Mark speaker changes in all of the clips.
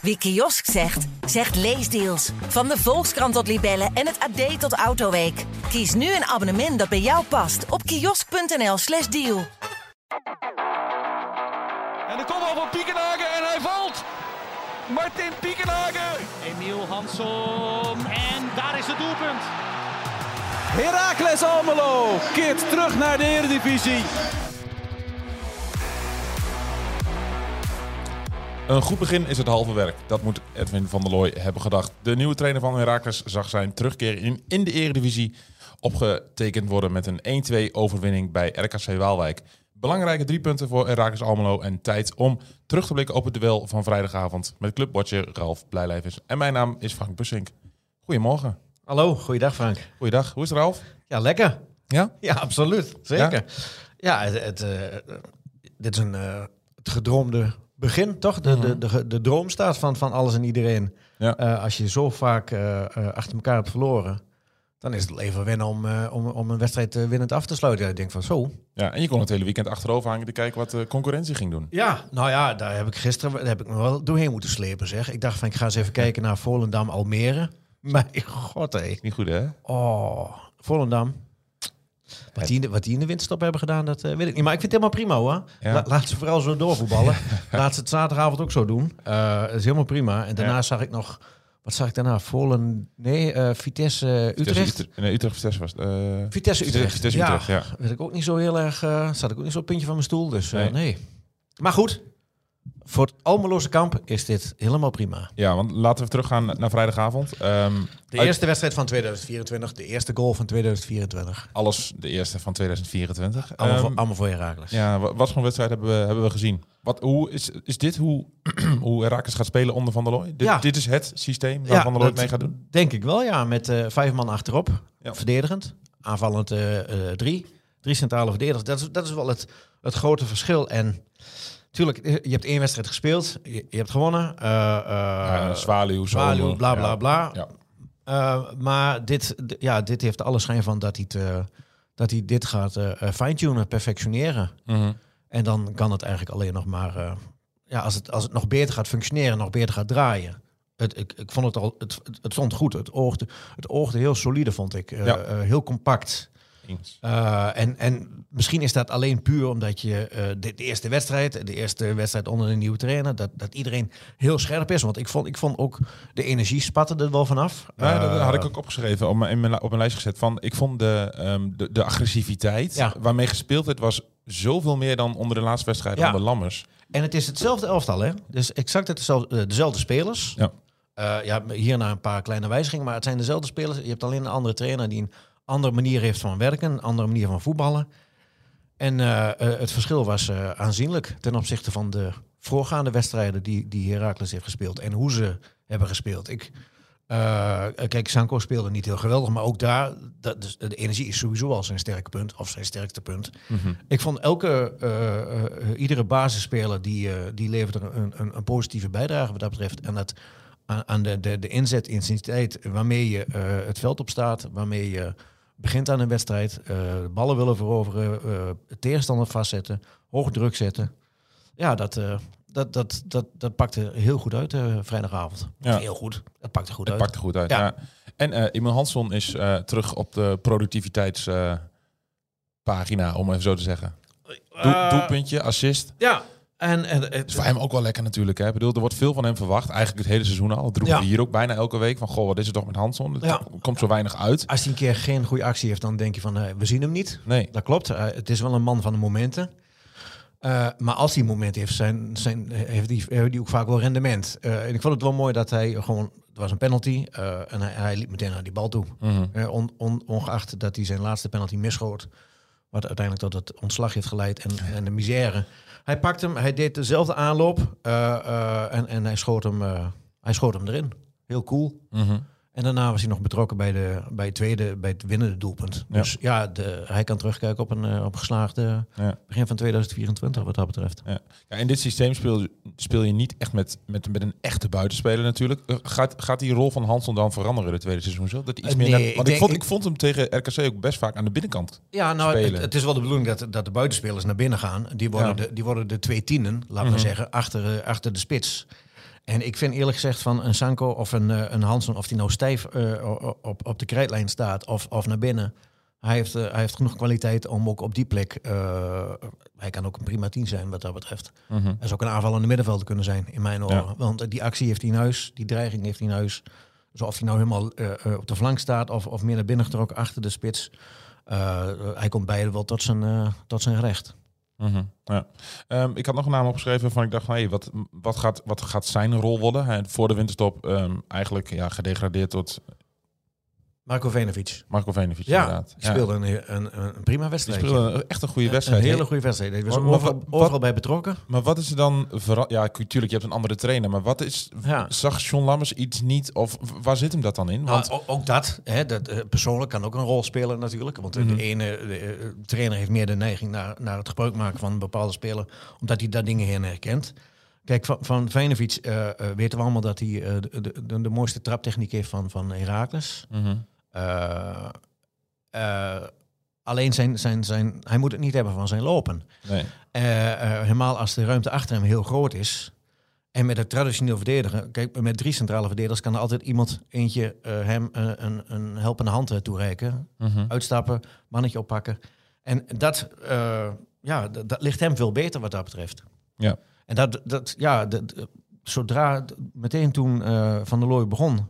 Speaker 1: Wie kiosk zegt, zegt leesdeals. Van de Volkskrant tot Libellen en het AD tot Autoweek. Kies nu een abonnement dat bij jou past op kiosk.nl/slash deal.
Speaker 2: En de kopbal van Piekenhagen en hij valt. Martin Piekenhagen.
Speaker 3: Emiel Hansson. En daar is het doelpunt.
Speaker 4: Heracles Almelo keert terug naar de Eredivisie.
Speaker 5: Een goed begin is het halve werk. Dat moet Edwin van der Looy hebben gedacht. De nieuwe trainer van Heracles zag zijn terugkeer in, in de Eredivisie opgetekend worden met een 1-2 overwinning bij RKC Waalwijk. Belangrijke drie punten voor Heracles Almelo en tijd om terug te blikken op het duel van vrijdagavond met clubwatcher Ralf Blijlijvers. En mijn naam is Frank Bussink. Goedemorgen.
Speaker 6: Hallo, goeiedag Frank.
Speaker 5: Goeiedag, hoe is het Ralf?
Speaker 6: Ja, lekker.
Speaker 5: Ja?
Speaker 6: Ja, absoluut. Zeker. Ja, het, het, eh, dit is een het gedroomde begin, toch? De, de, de, de droomstaat van, van alles en iedereen.
Speaker 5: Ja.
Speaker 6: Eh, als je zo vaak eh, eh, achter elkaar hebt verloren, dan is het even wennen om, eh, om, om een wedstrijd eh, winnend af te sluiten. Ja, ik denk van zo.
Speaker 5: Ja, en je kon het hele weekend achterover hangen te kijken wat de concurrentie ging doen.
Speaker 6: Ja, nou ja, daar heb ik gisteren daar heb ik me wel doorheen moeten slepen, zeg. Ik dacht van, ik ga eens even kijken naar Volendam-Almere. Mijn god, hé.
Speaker 5: Niet goed, hè?
Speaker 6: Oh, Volendam. Wat die, in de, wat die in de winterstop hebben gedaan, dat eh, weet ik niet. Maar ik vind het helemaal prima hoor.
Speaker 5: Ja.
Speaker 6: La- laat ze vooral zo doorvoetballen. laat ze het zaterdagavond ook zo doen. Eh, dat is helemaal prima. En daarna
Speaker 5: Ja.
Speaker 6: zag ik nog... Wat zag ik daarna? Volen... Nee, eh, Vitesse Utrecht.
Speaker 5: Vitesse, nee, Utrecht Vitesse was
Speaker 6: Vitesse Utrecht.
Speaker 5: Vitesse
Speaker 6: ja,
Speaker 5: Utrecht, ja.
Speaker 6: Weet ik ook niet zo heel erg... zat ik ook niet zo op het puntje van mijn stoel. Dus
Speaker 5: Nee.
Speaker 6: nee. Maar goed. Voor het Almeloze kamp is dit helemaal prima.
Speaker 5: Ja, want laten we teruggaan naar vrijdagavond. Ehm,
Speaker 6: De
Speaker 5: uit-
Speaker 6: eerste wedstrijd van 2024. De eerste goal van 2024.
Speaker 5: Alles de eerste van 2024.
Speaker 6: Allemaal,
Speaker 5: Ehm,
Speaker 6: voor, allemaal voor Herakles.
Speaker 5: ja, wa- wat voor een wedstrijd hebben we, hebben we gezien? Wat, hoe is, is dit hoe, hoe Herakles gaat spelen onder Van der Looy? Dit,
Speaker 6: Ja.
Speaker 5: dit is het systeem waar Van der Looy
Speaker 6: dat
Speaker 5: mee gaat doen?
Speaker 6: Denk ik wel, ja. Met eh, vijf man achterop.
Speaker 5: Ja.
Speaker 6: Verdedigend. Aanvallend eh, eh, drie. Drie centrale verdedigers. Dat is, dat is wel het, het grote verschil. En natuurlijk, eh, je hebt één wedstrijd gespeeld. Je, je hebt gewonnen. Eh
Speaker 5: Ja, Zwaluw,
Speaker 6: bla bla bla.
Speaker 5: Ja.
Speaker 6: Maar dit, ja, dit heeft alle schijn van dat hij, dat hij dit gaat fine-tunen, perfectioneren.
Speaker 5: Mhm.
Speaker 6: En dan kan het eigenlijk alleen nog maar, ja, als het, als het nog beter gaat functioneren, nog beter gaat draaien. Het, ik, ik vond het al, het, het, het stond goed. Het oogde, het oogde heel solide, vond ik.
Speaker 5: Ja.
Speaker 6: heel compact. Eh, en, en misschien is dat alleen puur omdat je eh, de, de eerste wedstrijd, de eerste wedstrijd onder de nieuwe trainer, dat, dat iedereen heel scherp is. Want ik vond, ik vond ook de energie spatte er wel vanaf.
Speaker 5: Ja, dat
Speaker 6: Eh,
Speaker 5: had ik ook opgeschreven, op mijn, op mijn lijst gezet. Van, ik vond de, ehm, de, de agressiviteit
Speaker 6: Ja.
Speaker 5: waarmee gespeeld werd, was zoveel meer dan onder de laatste wedstrijd
Speaker 6: Ja.
Speaker 5: onder Lammers.
Speaker 6: En het is hetzelfde elftal, hè? Dus exact hetzelfde, eh, dezelfde spelers.
Speaker 5: Ja.
Speaker 6: Eh, ja, hierna een paar kleine wijzigingen, maar het zijn dezelfde spelers. Je hebt alleen een andere trainer die een andere manier heeft van werken, een andere manier van voetballen. En eh, eh, het verschil was eh, aanzienlijk ten opzichte van de voorgaande wedstrijden die, die Heracles heeft gespeeld en hoe ze hebben gespeeld. Ik, kijk, Sanko speelde niet heel geweldig, maar ook daar, dat, dus de energie is sowieso al zijn sterke punt, of zijn sterkste punt. Ik vond elke, iedere basisspeler die, die leverde een, een, een positieve bijdrage wat dat betreft. En dat aan, aan de, de, de inzet, intensiteit waarmee je het veld opstaat, waarmee je begint aan een wedstrijd, eh, ballen willen veroveren, eh tegenstander vastzetten, hoog druk zetten. Ja, dat, eh, dat, dat, dat, dat pakte heel goed uit eh, vrijdagavond.
Speaker 5: Ja.
Speaker 6: Heel goed. Dat pakte goed
Speaker 5: Het
Speaker 6: uit.
Speaker 5: pakt er goed uit. Ja.
Speaker 6: Ja.
Speaker 5: En eh Emil Hansson is eh, terug op de productiviteitspagina, om even zo te zeggen.
Speaker 6: Eh,
Speaker 5: doelpuntje, assist.
Speaker 6: Ja, en, en, en
Speaker 5: is voor hem ook wel lekker natuurlijk. Hè? Ik bedoel, er wordt veel van hem verwacht. Eigenlijk het hele seizoen al. Dat roepen
Speaker 6: Ja.
Speaker 5: we hier ook bijna elke week. Van, goh, wat is er toch met Hansson? Het
Speaker 6: Ja.
Speaker 5: komt zo weinig uit.
Speaker 6: als hij een keer geen goede actie heeft, dan denk je van, eh, we zien hem niet.
Speaker 5: Nee.
Speaker 6: Dat klopt. Eh, het is wel een man van de momenten. Eh, maar als hij momenten heeft, zijn, zijn, heeft hij heeft die ook vaak wel rendement. Eh, en ik vond het wel mooi dat hij gewoon... Het was een penalty eh, en hij, hij liep meteen naar die bal toe.
Speaker 5: Mhm.
Speaker 6: Eh, on, on- ongeacht dat hij zijn laatste penalty misschoot. Wat uiteindelijk tot het ontslag heeft geleid en, en de misère. Hij pakt hem, hij deed dezelfde aanloop eh, eh, en, en hij, schoot hem, eh, hij schoot hem erin. Heel cool.
Speaker 5: Mhm.
Speaker 6: En daarna was hij nog betrokken bij, de, bij, het, tweede, bij het winnende doelpunt.
Speaker 5: Ja.
Speaker 6: Dus ja, de, hij kan terugkijken op een eh, op geslaagde
Speaker 5: Ja.
Speaker 6: begin van 2024 wat dat betreft.
Speaker 5: Ja. Ja, in dit systeem speel, speel je niet echt met, met, met een echte buitenspeler natuurlijk. Eh, Gaat, gaat die rol van Hansson dan veranderen de tweede seizoen? Zo? Dat iets
Speaker 6: Eh,
Speaker 5: meer naar-
Speaker 6: ik
Speaker 5: want ik, vond,
Speaker 6: ik-
Speaker 5: vond hem tegen RKC ook best vaak aan de binnenkant.
Speaker 6: Ja, nou, het, het is wel de bedoeling dat, dat de buitenspelers naar binnen gaan. Die worden, de, die worden de twee tienen, laten
Speaker 5: Mhm.
Speaker 6: we zeggen, achter, achter de spits. En ik vind eerlijk gezegd van een Sanko of een, eh, een Hansen, of die nou stijf eh, op, op de krijtlijn staat of, of naar binnen. Hij heeft, eh, hij heeft genoeg kwaliteit om ook op die plek. hij kan ook een prima team zijn wat dat betreft.
Speaker 5: Mhm.
Speaker 6: Hij zou ook een aanvallende middenvelder kunnen zijn, in mijn ogen.
Speaker 5: Ja.
Speaker 6: Want die actie heeft hij in huis, die dreiging heeft hij in huis. Dus of hij nou helemaal op de flank staat of, of meer naar binnen getrokken achter de spits. hij komt beide wel tot zijn, tot zijn recht.
Speaker 5: Mhm, ja. Ehm, ik had nog een naam opgeschreven waarvan ik dacht, van, hey, wat, wat, gaat, wat gaat zijn rol worden? Hij, voor de winterstop ehm, eigenlijk ja, gedegradeerd tot
Speaker 6: Marco Venovic.
Speaker 5: Marco Venovic
Speaker 6: Ja,
Speaker 5: inderdaad.
Speaker 6: die speelde een, een, een prima
Speaker 5: Die
Speaker 6: wedstrijd.
Speaker 5: speelde echt een goede wedstrijd.
Speaker 6: Een hele goede wedstrijd. Hij was
Speaker 5: Maar-
Speaker 6: overal,
Speaker 5: wat-
Speaker 6: overal bij betrokken.
Speaker 5: Maar wat is er dan... vera- Ja, tuurlijk, je hebt een andere trainer. Maar wat is...
Speaker 6: Ja.
Speaker 5: Zag John Lammers iets niet? Of waar zit hem dat dan in? Want,
Speaker 6: Nou, o- ook dat, hè, dat eh, persoonlijk kan ook een rol spelen natuurlijk. Want
Speaker 5: Mhm.
Speaker 6: de ene de, eh, trainer heeft meer de neiging naar, naar het gebruik maken van een bepaalde speler, omdat hij daar dingen heen herkent. Kijk, van, van Vijnovic eh, weten we allemaal dat hij de, de, de, mooiste traptechniek heeft van, van Herakles.
Speaker 5: Mhm.
Speaker 6: Eh, alleen zijn, zijn, zijn, hij moet het niet hebben van zijn lopen.
Speaker 5: Nee.
Speaker 6: Eh, eh, helemaal als de ruimte achter hem heel groot is. En met het traditioneel verdedigen, kijk, met drie centrale verdedigers kan er altijd iemand eentje eh, hem eh, een, een helpende hand eh, toereiken.
Speaker 5: Mhm.
Speaker 6: Uitstappen, mannetje oppakken. En dat, eh, ja, dat, ligt hem veel beter wat dat betreft.
Speaker 5: Ja.
Speaker 6: En dat, dat ja, dat, eh, zodra, meteen toen eh, Van der Looy begon,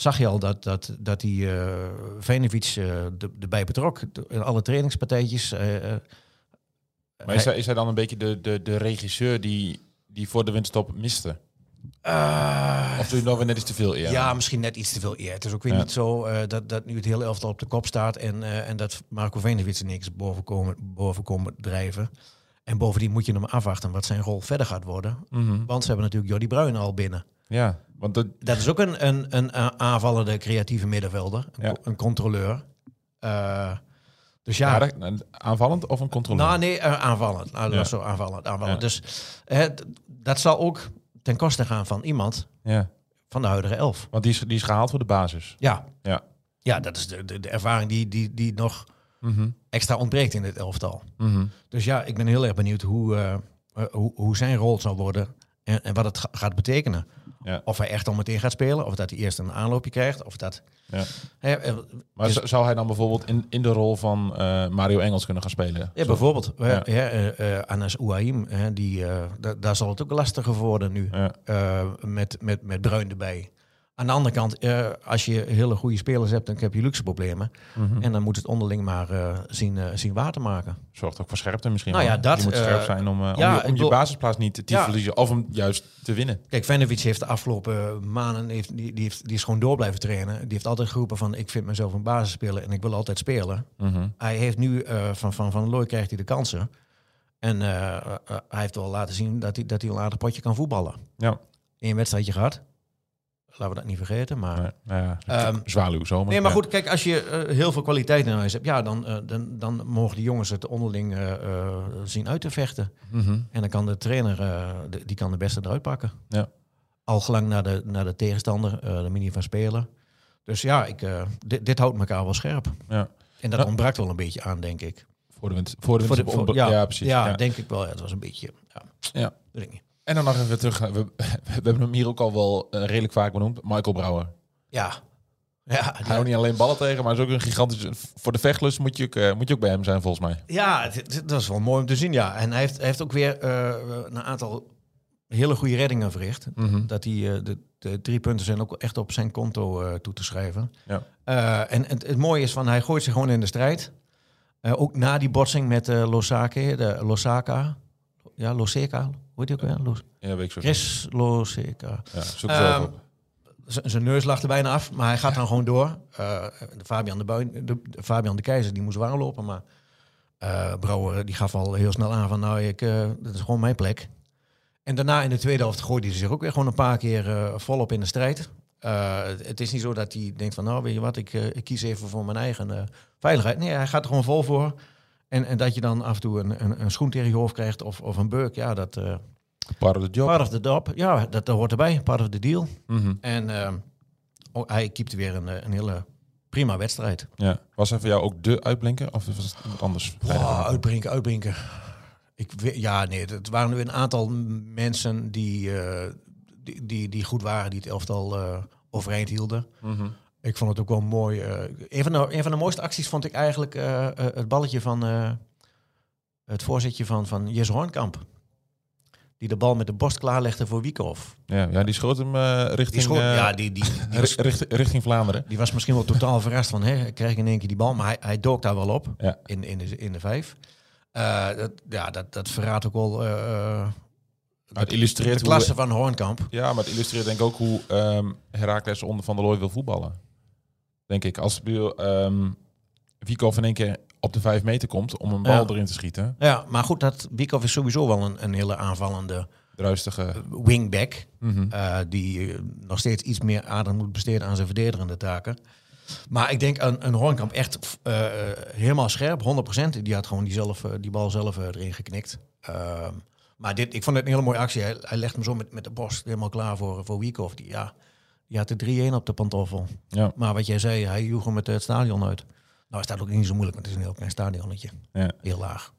Speaker 6: zag je al dat, dat, dat hij eh Venovic eh, de- erbij betrok. In alle trainingspartijtjes. eh, eh,
Speaker 5: Maar is hij, is hij dan een beetje de, de, de regisseur die, die voor de winterstop miste?
Speaker 6: eh,
Speaker 5: Of doe je nog weer net iets te veel eer?
Speaker 6: Ja, misschien net iets te veel eer. Het is ook weer
Speaker 5: Ja.
Speaker 6: niet zo eh, dat, dat nu het hele elftal op de kop staat en, eh, en dat Marco er niks boven komen, boven komen drijven. En bovendien moet je hem afwachten wat zijn rol verder gaat worden.
Speaker 5: Mhm.
Speaker 6: Want ze hebben natuurlijk Jordi Bruin al binnen.
Speaker 5: Ja, want dat,
Speaker 6: Dat is ook een, een, een a- aanvallende creatieve middenvelder, een,
Speaker 5: Ja.
Speaker 6: co- een controleur. Eh, dus ja,
Speaker 5: een aanvallend of een controleur?
Speaker 6: nou nee, eh, aanvallend. Nou,
Speaker 5: Ja.
Speaker 6: Zo aanvallend, aanvallend. Dus eh, dat zal ook ten koste gaan van iemand
Speaker 5: Ja,
Speaker 6: van de huidige elf.
Speaker 5: want die is, die is gehaald voor de basis.
Speaker 6: Ja,
Speaker 5: Ja.
Speaker 6: ja dat is de, de, de ervaring die, die, die nog
Speaker 5: Mhm.
Speaker 6: extra ontbreekt in dit elftal.
Speaker 5: Mhm.
Speaker 6: Dus ja, ik ben heel erg benieuwd hoe, eh, eh, hoe, hoe zijn rol zal worden en, en wat het ga- gaat betekenen.
Speaker 5: Ja.
Speaker 6: Of hij echt al meteen gaat spelen, of dat hij eerst een aanloopje krijgt, of dat...
Speaker 5: Ja.
Speaker 6: Hè, eh,
Speaker 5: Maar
Speaker 6: Dus-
Speaker 5: zou hij dan bijvoorbeeld in, in de rol van eh, Mario Engels kunnen gaan spelen?
Speaker 6: ja,
Speaker 5: Zo-
Speaker 6: bijvoorbeeld, hè,
Speaker 5: Ja.
Speaker 6: hè, eh, Anas Ouahim, hè, die, da- daar zal het ook lastiger worden nu, met, met, met Bruin erbij. Aan de andere kant, eh, als je hele goede spelers hebt, dan heb je luxe problemen.
Speaker 5: Mhm.
Speaker 6: En dan moet het onderling maar eh, zien, eh, zien waar te maken.
Speaker 5: Zorgt ook voor scherpte misschien.
Speaker 6: Nou
Speaker 5: wel.
Speaker 6: ja, dat,
Speaker 5: Je moet scherp zijn om, om je, om basisplaats niet te
Speaker 6: Ja.
Speaker 5: verliezen. Of hem juist te winnen.
Speaker 6: Kijk, Venovic heeft de afgelopen maanden heeft, die, die, heeft, die is gewoon door blijven trainen. Die heeft altijd geroepen van ik vind mezelf een basisspeler en ik wil altijd spelen.
Speaker 5: Mhm.
Speaker 6: Hij heeft nu van Van, van Looy krijgt hij de kansen. En hij heeft wel laten zien dat hij, dat hij een aardig potje kan voetballen.
Speaker 5: Ja.
Speaker 6: Eén wedstrijdje gehad. Laten we dat niet vergeten. Maar...
Speaker 5: Nou ja,
Speaker 6: Ehm,
Speaker 5: zwaluw zomer.
Speaker 6: Nee, maar
Speaker 5: Ja.
Speaker 6: goed, kijk, als je eh, heel veel kwaliteit in huis hebt, ja, dan, eh, dan, dan mogen de jongens het onderling eh, zien uit te vechten.
Speaker 5: Mhm.
Speaker 6: En dan kan de trainer, de- die kan de beste eruit pakken.
Speaker 5: Ja.
Speaker 6: Al gelang naar de, naar de tegenstander, de manier van spelen. Dus ja, ik, dit, dit houdt elkaar wel scherp.
Speaker 5: Ja.
Speaker 6: En dat
Speaker 5: Ja.
Speaker 6: ontbrak wel een beetje aan, denk ik.
Speaker 5: Voor de winter. Voor de
Speaker 6: Voor de-
Speaker 5: winter-
Speaker 6: voor-
Speaker 5: ja,
Speaker 6: ja,
Speaker 5: precies.
Speaker 6: Ja,
Speaker 5: ja.
Speaker 6: denk ik wel. Ja, het was een beetje... Ja,
Speaker 5: Ja. En dan nog even terug. We, we hebben hem hier ook al wel eh, redelijk vaak benoemd. Michael Brouwer.
Speaker 6: Ja. Ja,
Speaker 5: Hij houdt niet alleen ballen tegen, maar is ook een gigantische... Voor de vechtlust moet je ook, eh, moet je ook bij hem zijn, volgens mij.
Speaker 6: Ja, het- dat is wel mooi om te zien, ja. En hij heeft, hij heeft ook weer eh, een aantal hele goede reddingen verricht.
Speaker 5: Mhm.
Speaker 6: Dat die, eh, de, de drie punten zijn ook echt op zijn konto toe te schrijven.
Speaker 5: Ja.
Speaker 6: Eh, en het, het mooie is van, hij gooit zich gewoon in de strijd. Ook na die botsing met Losake, de Losaka. Ja, Loseka. Hoe heet die ook weer? Los-
Speaker 5: Ja, weet ik zo.
Speaker 6: Chris Loseka.
Speaker 5: Ja, zoek het zo
Speaker 6: Ehm,
Speaker 5: op.
Speaker 6: Zijn neus lag er bijna af, maar hij gaat dan gewoon door. Eh, Fabian de, Buin, de, de Fabian de Keizer die moest warm lopen, maar eh Brouwer die gaf al heel snel aan van nou, ik, eh dat is gewoon mijn plek. En daarna in de tweede helft gooide hij zich ook weer gewoon een paar keer volop in de strijd. Het, is niet zo dat hij denkt van nou, weet je wat, ik, ik kies even voor mijn eigen veiligheid. Nee, hij gaat er gewoon vol voor. En, en dat je dan af en toe een, een, een schoen tegen je hoofd krijgt of, of een beuk, ja, dat eh
Speaker 5: Part of the job.
Speaker 6: part of the job. Ja, dat, dat hoort erbij, part of the deal.
Speaker 5: Mhm.
Speaker 6: En ehm, oh, hij keepte weer een, eh, een hele prima wedstrijd.
Speaker 5: Ja. Was hij voor jou ook de uitblinker? Of was het iemand anders?
Speaker 6: Wow, uitbrenken, uitbrenken. Ik, ja, nee, het waren nu een aantal mensen die, eh, die, die, die goed waren, die het elftal eh, overeind hielden.
Speaker 5: Mhm.
Speaker 6: Ik vond het ook wel mooi. eh, een, van de, een van de mooiste acties vond ik eigenlijk eh, eh, het balletje van het voorzetje van, van Jesse Hoornkamp. Die de bal met de borst klaarlegde voor Wiekhoff.
Speaker 5: Ja, ja, die schoot hem
Speaker 6: Die
Speaker 5: richting,
Speaker 6: schoot, ja, die, die, die, was,
Speaker 5: ri- richting, richting Vlaanderen.
Speaker 6: die was misschien wel totaal verrast van, hè, krijg ik in één keer die bal. Maar hij, hij dook daar wel op,
Speaker 5: Ja.
Speaker 6: in, in, de, in de vijf. Dat, ja, dat, dat verraadt ook wel
Speaker 5: Maar het illustreert
Speaker 6: de
Speaker 5: hoe-
Speaker 6: klasse van Hoornkamp.
Speaker 5: Ja, maar het illustreert denk ik ook hoe ehm Herakles onder Van der Looy wil voetballen. Denk ik. Als um, Wiekhoff in één keer op de vijf meter komt om een bal
Speaker 6: Ja.
Speaker 5: erin te schieten.
Speaker 6: Ja, maar goed, dat Wiekhoff is sowieso wel een, een hele aanvallende
Speaker 5: Druistige.
Speaker 6: wingback.
Speaker 5: Mhm.
Speaker 6: eh, die eh, nog steeds iets meer aandacht moet besteden aan zijn verdedigende taken. Maar ik denk een, een Hoornkamp echt eh, helemaal scherp, 100%. Die had gewoon die, zelf, die bal zelf erin geknikt. Ehm, maar dit, ik vond het een hele mooie actie. Hij, hij legt hem zo met, met de borst helemaal klaar voor, voor Wiekhoff. Die, ja, die had de 3-1 op de pantoffel.
Speaker 5: Ja.
Speaker 6: Maar wat jij zei, hij joeg hem met het stadion uit. Nou is dat ook niet zo moeilijk, want het is een heel klein stadionnetje.
Speaker 5: Ja.
Speaker 6: Heel laag.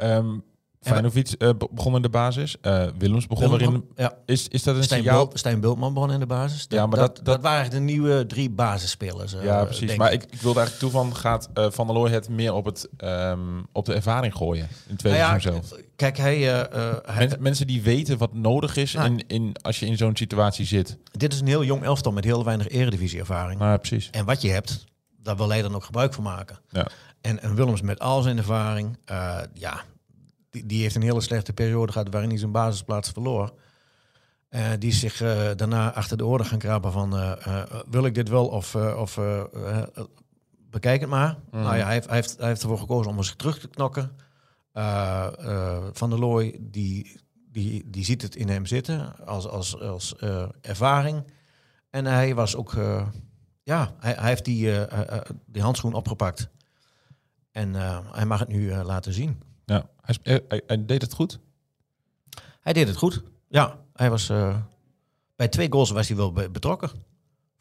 Speaker 5: Um, Feyenoord be- begon in de basis. Eh, Willems begon
Speaker 6: Willem-
Speaker 5: erin.
Speaker 6: Ja,
Speaker 5: Is, is dat een
Speaker 6: Stijn,
Speaker 5: signaal?
Speaker 6: Bult, Stijn Bultman begon in de basis.
Speaker 5: Ja, maar
Speaker 6: dat,
Speaker 5: dat-
Speaker 6: waren de nieuwe drie basisspelers. eh,
Speaker 5: Ja, precies. Maar
Speaker 6: ik.
Speaker 5: ik, wilde eigenlijk toe van, gaat Van der Looy het meer op, het, ehm, op de ervaring gooien in het tweede
Speaker 6: Nou ja,
Speaker 5: zelf?
Speaker 6: Kijk, hij, hij-
Speaker 5: Men- mensen die weten wat nodig is
Speaker 6: Nou.
Speaker 5: in, in, als je in zo'n situatie zit.
Speaker 6: dit is een heel jong elftal met heel weinig eredivisie-ervaring.
Speaker 5: Maar precies.
Speaker 6: En wat je hebt, daar wil hij dan ook gebruik van maken.
Speaker 5: Ja.
Speaker 6: En, en Willems met al zijn ervaring, ja, die, die heeft een hele slechte periode gehad waarin hij zijn basisplaats verloor. Eh, die zich eh, daarna achter de oren gaan krabben van, eh, wil ik dit wel of, of bekijk het maar. Nou ja, hij heeft, hij, heeft, hij heeft ervoor gekozen om zich terug te knokken. Van der Looy, die, die, die ziet het in hem zitten als, als, als ervaring. En hij was ook, ja, hij, hij heeft die, die handschoen opgepakt. En hij mag het nu laten zien.
Speaker 5: Ja. Hij, hij, deed het goed.
Speaker 6: Hij deed het goed. Ja, hij was eh, bij twee goals was hij wel be- betrokken.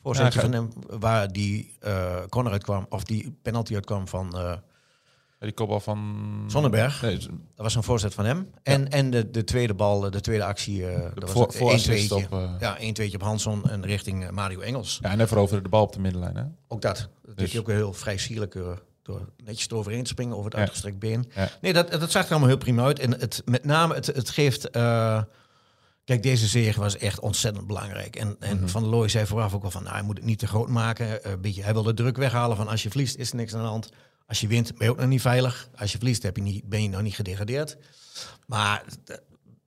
Speaker 6: Voorzetje
Speaker 5: Ja,
Speaker 6: van hem, waar die eh corner uitkwam, of die penalty uitkwam van eh
Speaker 5: Die kopbal van...
Speaker 6: Sonnenberg.
Speaker 5: Nee,
Speaker 6: Dat was een voorzet van hem. En, en de, de tweede bal, eh, de tweede actie, eh dat
Speaker 5: voor-
Speaker 6: was een
Speaker 5: assist
Speaker 6: 2
Speaker 5: op, eh,
Speaker 6: Ja, 1 2 op Hansson en richting eh, Mario Engels.
Speaker 5: ja, en hij veroverde de bal op de middenlijn. Hè?
Speaker 6: Ook dat. Dat deed
Speaker 5: Dus-
Speaker 6: hij ook heel vrij sierlijk eh, door netjes eroverheen te springen over het uitgestrekt been. Nee, dat, dat zag er allemaal heel prima uit. En het, met name, het, het geeft... eh, kijk, deze zege was echt ontzettend belangrijk. En, en
Speaker 5: Mhm.
Speaker 6: Van der Looy zei vooraf ook al van... Nou, hij moet het niet te groot maken. Eh, een beetje, hij wil de druk weghalen van als je verliest is er niks aan de hand. Als je wint ben je ook nog niet veilig. Als je verliest heb je niet, ben je nog niet gedegradeerd. Maar d-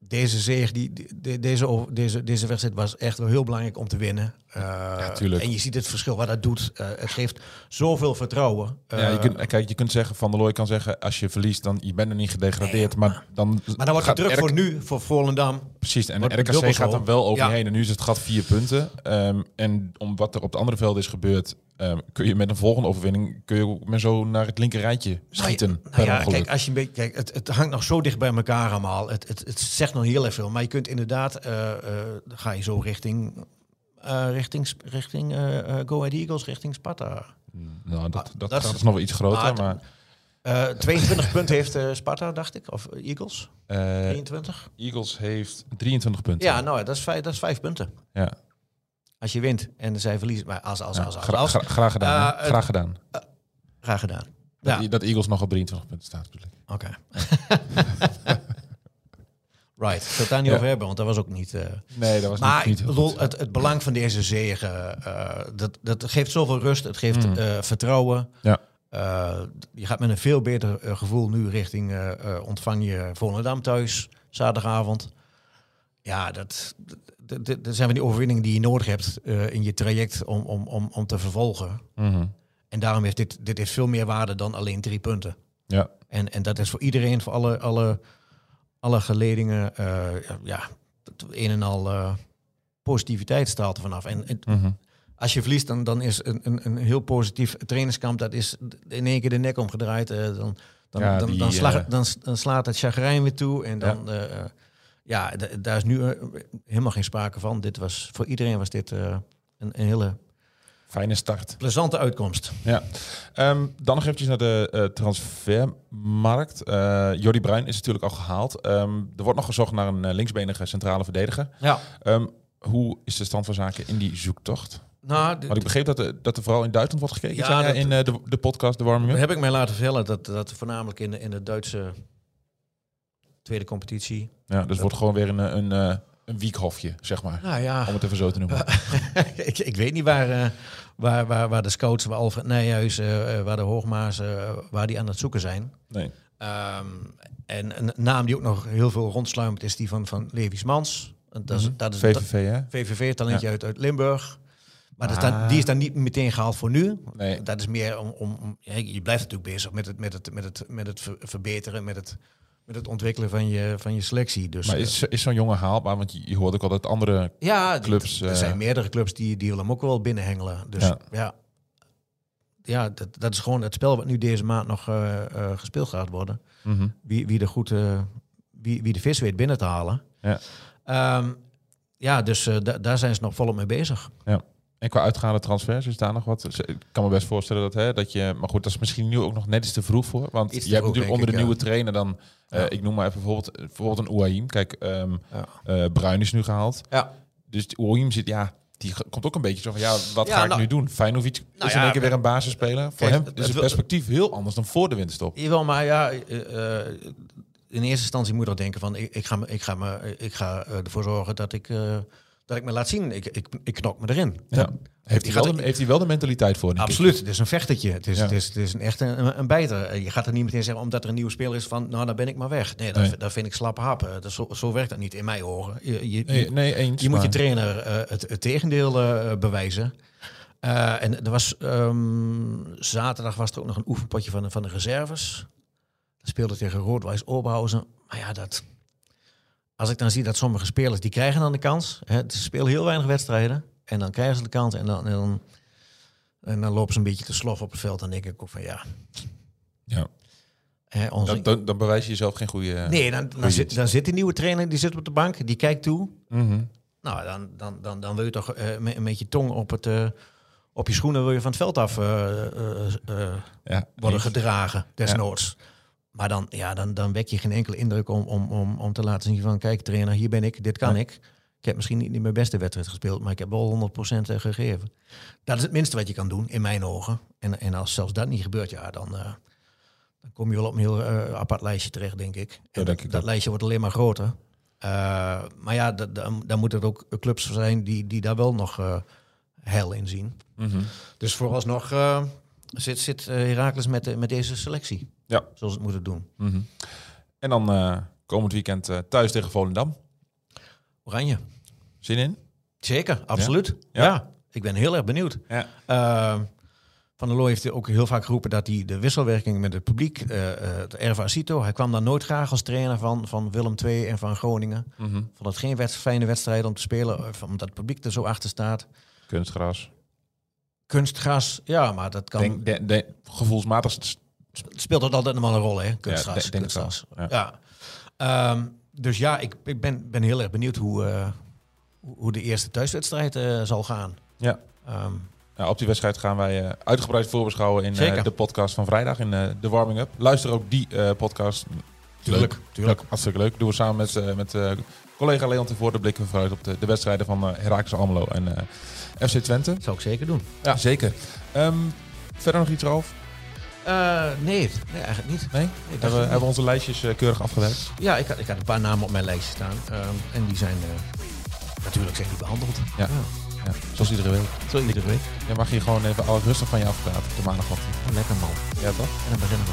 Speaker 6: deze zege, die, die- de- deze, deze, deze wedstrijd was echt wel heel belangrijk om te winnen. Eh, en je ziet het verschil wat dat doet. Eh, het geeft zoveel vertrouwen.
Speaker 5: ja, je
Speaker 6: Eh,
Speaker 5: kunt, kijk, je kunt zeggen, Van der Looy kan zeggen, als je verliest, dan je bent er niet gedegradeerd. maar dan,
Speaker 6: maar dan wordt het druk voor nu, voor Volendam.
Speaker 5: Precies, en
Speaker 6: wordt
Speaker 5: RKC gaat dan wel over je
Speaker 6: Ja.
Speaker 5: heen. En nu is het gat vier punten. Ehm, en om wat er op de andere velden is gebeurd, ehm, kun je met een volgende overwinning kun je ook met zo naar het linker rijtje schieten.
Speaker 6: Nou ja,
Speaker 5: per
Speaker 6: nou ja, kijk, als je een beetje, kijk, het, het hangt nog zo dicht bij elkaar allemaal. Het, het, het zegt nog heel erg veel. Maar je kunt inderdaad, eh, eh, ga je zo richting, eh, richting, Go Ahead Eagles, richting Sparta.
Speaker 5: nou, dat,
Speaker 6: Maar
Speaker 5: dat,
Speaker 6: dat
Speaker 5: dat
Speaker 6: is-
Speaker 5: is nog wel iets groter.
Speaker 6: maar-
Speaker 5: Maar,
Speaker 6: Eh 22 punten heeft Sparta, dacht ik. Of Eagles,
Speaker 5: eh,
Speaker 6: 23.
Speaker 5: Eagles heeft 23 punten.
Speaker 6: Ja, nou, dat is, vijf, dat is vijf punten.
Speaker 5: ja.
Speaker 6: Als je wint en zij verliezen. Maar als, als, als, als,
Speaker 5: gra-
Speaker 6: als.
Speaker 5: gra- graag gedaan.
Speaker 6: Eh,
Speaker 5: graag gedaan.
Speaker 6: Graag gedaan.
Speaker 5: Dat,
Speaker 6: Ja,
Speaker 5: dat Eagles nog op 23 punten staat.
Speaker 6: oké. right, ik wil het daar niet
Speaker 5: Ja.
Speaker 6: over hebben, want dat was ook niet... eh,
Speaker 5: Nee, dat was
Speaker 6: Maar
Speaker 5: niet, niet
Speaker 6: bedoel, het, het belang van deze zege, eh, dat, dat geeft zoveel rust, het geeft
Speaker 5: Mm.
Speaker 6: eh, vertrouwen.
Speaker 5: Ja.
Speaker 6: Eh, je gaat met een veel beter eh, gevoel nu richting eh, eh, ontvang je Volendam thuis, zaterdagavond. Ja, dat, dat, dat zijn van die overwinningen die je nodig hebt eh, in je traject om, om, om, om te vervolgen.
Speaker 5: Mhm.
Speaker 6: En daarom heeft dit, dit heeft veel meer waarde dan alleen drie punten.
Speaker 5: Ja.
Speaker 6: En, en dat is voor iedereen, voor alle, alle, alle geledingen, eh, ja, een en al eh, positiviteit straalt er vanaf. En, en
Speaker 5: Mhm.
Speaker 6: als je verliest, dan, dan is een, een, een heel positief trainingskamp, dat is in één keer de nek omgedraaid. dan, dan,
Speaker 5: Ja,
Speaker 6: dan,
Speaker 5: die,
Speaker 6: dan, slag- dan, dan slaat het chagrijn weer toe. En dan, ja, ja daar is nu eh, helemaal geen sprake van. Dit was, voor iedereen was dit eh, een, een hele
Speaker 5: Fijne start.
Speaker 6: plezante uitkomst.
Speaker 5: Ja. Ehm, dan nog eventjes naar de eh, transfermarkt. Eh Jordi Bruin is natuurlijk al gehaald. Ehm, er wordt nog gezocht naar een linksbenige centrale verdediger.
Speaker 6: Ja.
Speaker 5: Ehm, hoe is de stand van zaken in die zoektocht?
Speaker 6: Nou,
Speaker 5: Want ik begreep dat er, dat er vooral in Duitsland wordt gekeken.
Speaker 6: Ja, dat-
Speaker 5: in de, de podcast De Warming Up?
Speaker 6: heb ik mij laten vertellen dat, dat voornamelijk in de, in de Duitse tweede competitie.
Speaker 5: Ja, dus het wordt gewoon weer een, eh, een, eh, een wiekhofje, zeg maar.
Speaker 6: Nou ja,
Speaker 5: Om het even zo te noemen.
Speaker 6: ik, ik weet niet waar, eh, waar, waar, waar de scouts, waar Alfred Nijhuis, eh, eh, waar de Hoogmaas, eh, waar die aan het zoeken zijn.
Speaker 5: Nee.
Speaker 6: Ehm, en een naam die ook nog heel veel rondsluimert is die van, van Levis Mans. Dat is,
Speaker 5: Mhm.
Speaker 6: dat is
Speaker 5: VVV, hè?
Speaker 6: VVV, talentje uit, uit Limburg. Maar dat is dan,
Speaker 5: Ah.
Speaker 6: die is dan niet meteen gehaald voor nu.
Speaker 5: Nee.
Speaker 6: Dat is meer om, om, je blijft natuurlijk bezig met het, met het, met het, met het ver- verbeteren, met het, met het ontwikkelen van je, van je selectie. Dus,
Speaker 5: Maar
Speaker 6: eh,
Speaker 5: is, is zo'n jongen haalbaar? Want je, je hoort ook al dat andere...
Speaker 6: ja,
Speaker 5: clubs,
Speaker 6: d- Er
Speaker 5: eh,
Speaker 6: zijn meerdere clubs die, die willen hem ook wel binnenhengelen. Dus
Speaker 5: Ja.
Speaker 6: ja, ja, dat, dat is gewoon het spel wat nu deze maand nog eh, gespeeld gaat worden.
Speaker 5: Mhm.
Speaker 6: Wie, wie, de goed, wie, wie de vis weet binnen te halen.
Speaker 5: Ja.
Speaker 6: Ehm, ja, dus da- daar zijn ze nog volop mee bezig.
Speaker 5: En qua uitgaande transfers, is daar nog wat? Ik kan me best voorstellen dat, hè, dat je... Maar goed, dat is misschien nu ook nog net iets te vroeg voor. Want je hebt natuurlijk onder de nieuwe trainer dan... eh,
Speaker 6: Ja.
Speaker 5: ik noem maar even bijvoorbeeld, bijvoorbeeld een Ouahim. Kijk, ehm
Speaker 6: Ja.
Speaker 5: eh, Bruin is nu gehaald.
Speaker 6: Ja.
Speaker 5: Dus die Ouahim zit, ja... Die komt ook een beetje zo van, ja, wat
Speaker 6: Ja,
Speaker 5: ga ik
Speaker 6: nou-
Speaker 5: nu doen? Feyenoord is in
Speaker 6: ja,
Speaker 5: één keer weer een basisspeler. Voor hem is het
Speaker 6: wil-
Speaker 5: perspectief heel anders dan voor de winterstop.
Speaker 6: Jawel, maar ja, eh, eh, in eerste instantie moet je toch denken van ik, ik ga, me, ik ga, me, ik ga eh, ervoor zorgen dat ik, eh, dat ik me laat zien. Ik, ik, ik knok me erin.
Speaker 5: Ja. Heeft hij,
Speaker 6: gaat
Speaker 5: wel de, heeft hij wel de mentaliteit voor?
Speaker 6: Absoluut, het is een vechtertje. Het is,
Speaker 5: Ja.
Speaker 6: het is, het is een echt een, een bijter. Eh, Je gaat er niet meteen zeggen, omdat er een nieuwe speler is, van nou, dan ben ik maar weg. Nee, dat,
Speaker 5: Nee.
Speaker 6: dat vind ik slappe hap. Eh, Dat, zo, zo werkt dat niet in mijn ogen. Je, je,
Speaker 5: Nee,
Speaker 6: je,
Speaker 5: nee eens.
Speaker 6: je moet je trainer eh, het, het tegendeel bewijzen. En er was ehm, zaterdag was er ook nog een oefenpotje van, de- van de reserves. Dat speelde tegen Roodwijs Oberhausen. Maar ja, dat, als ik dan zie dat sommige spelers die krijgen dan de kans. Hè, ze spelen heel weinig wedstrijden. En dan krijgen ze de kans. En dan, en dan, en dan lopen ze een beetje te slof op het veld. Dan denk ik ook van ja.
Speaker 5: Ja.
Speaker 6: Hè, onze,
Speaker 5: Dan, dan, dan bewijs je jezelf geen goede...
Speaker 6: nee, dan, dan, zit, dan zit die nieuwe trainer, die zit op de bank. Die kijkt toe.
Speaker 5: Mhm.
Speaker 6: Nou, dan, dan, dan, dan wil je toch eh, met, met je tong op, het, eh, op je schoenen wil je van het veld af eh, eh, eh,
Speaker 5: Ja,
Speaker 6: worden
Speaker 5: eens.
Speaker 6: gedragen, desnoods. Maar dan, ja, dan, dan wek je geen enkele indruk om, om, om, om te laten zien van... kijk trainer, hier ben ik, dit kan
Speaker 5: Ja.
Speaker 6: ik. Ik heb misschien niet mijn beste wedstrijd gespeeld, maar ik heb wel 100% gegeven. Dat is het minste wat je kan doen, in mijn ogen. En, en als zelfs dat niet gebeurt, ja, dan, eh, dan kom je wel op een heel eh, apart lijstje terecht, denk ik. En
Speaker 5: denk
Speaker 6: dat,
Speaker 5: ik
Speaker 6: dat
Speaker 5: ook.
Speaker 6: lijstje wordt alleen maar groter. Eh, maar ja, da- da- dan moeten er ook clubs zijn die, die daar wel nog eh heil in zien.
Speaker 5: Mhm.
Speaker 6: Dus vooralsnog eh, zit, zit eh, Heracles met, met deze selectie.
Speaker 5: Ja.
Speaker 6: Zoals het moeten doen.
Speaker 5: Mhm. En dan eh, komend weekend eh, thuis tegen Volendam.
Speaker 6: Oranje.
Speaker 5: Zin in?
Speaker 6: Zeker, absoluut.
Speaker 5: Ja.
Speaker 6: Ja. ik ben heel erg benieuwd.
Speaker 5: Ja.
Speaker 6: Eh, van der Looy heeft ook heel vaak geroepen dat hij de wisselwerking met het publiek, het Erva Cito, hij kwam daar nooit graag als trainer van, van Willem II en van Groningen.
Speaker 5: Mhm.
Speaker 6: Vond het geen fijne wedstrijd om te spelen, omdat het publiek er zo achter staat.
Speaker 5: Kunstgras.
Speaker 6: Kunstgras, ja, maar dat kan.
Speaker 5: Denk, de, de- gevoelsmatig
Speaker 6: speelt dat altijd nog wel een rol, hè? Kunstgras.
Speaker 5: wel,
Speaker 6: kunstgras.
Speaker 5: ja.
Speaker 6: Ja. Ehm, dus ja, ik, ik ben, ben heel erg benieuwd hoe, eh, hoe- de eerste thuiswedstrijd eh, zal gaan.
Speaker 5: Ja.
Speaker 6: Ehm,
Speaker 5: Ja, op die wedstrijd gaan wij eh, uitgebreid voorbeschouwen in de podcast van vrijdag in de warming up. Luister ook die podcast.
Speaker 6: Tuurlijk,
Speaker 5: Leuk,
Speaker 6: tuurlijk.
Speaker 5: Leuk, hartstikke leuk. Doen we samen met, met collega Leon tevoren. De blikken vooruit op de, de wedstrijden van eh Heracles Almelo en FC Twente.
Speaker 6: dat zou ik zeker doen.
Speaker 5: Ja, zeker. Ehm, verder nog iets, Ralf?
Speaker 6: Eh, nee, nee, eigenlijk niet.
Speaker 5: Nee? Hebben, we- hebben we onze lijstjes eh, keurig afgewerkt?
Speaker 6: Ja, ik had, ik had een paar namen op mijn lijstje staan. Ehm, en die zijn eh, natuurlijk zijn die behandeld.
Speaker 5: Ja. Ja, zoals iedere week.
Speaker 6: Zo iedere week.
Speaker 5: Je mag hier gewoon even al rustig van je afpraten op de maandagochtend.
Speaker 6: Oh, lekker man.
Speaker 5: Ja, toch?
Speaker 6: En dan beginnen we.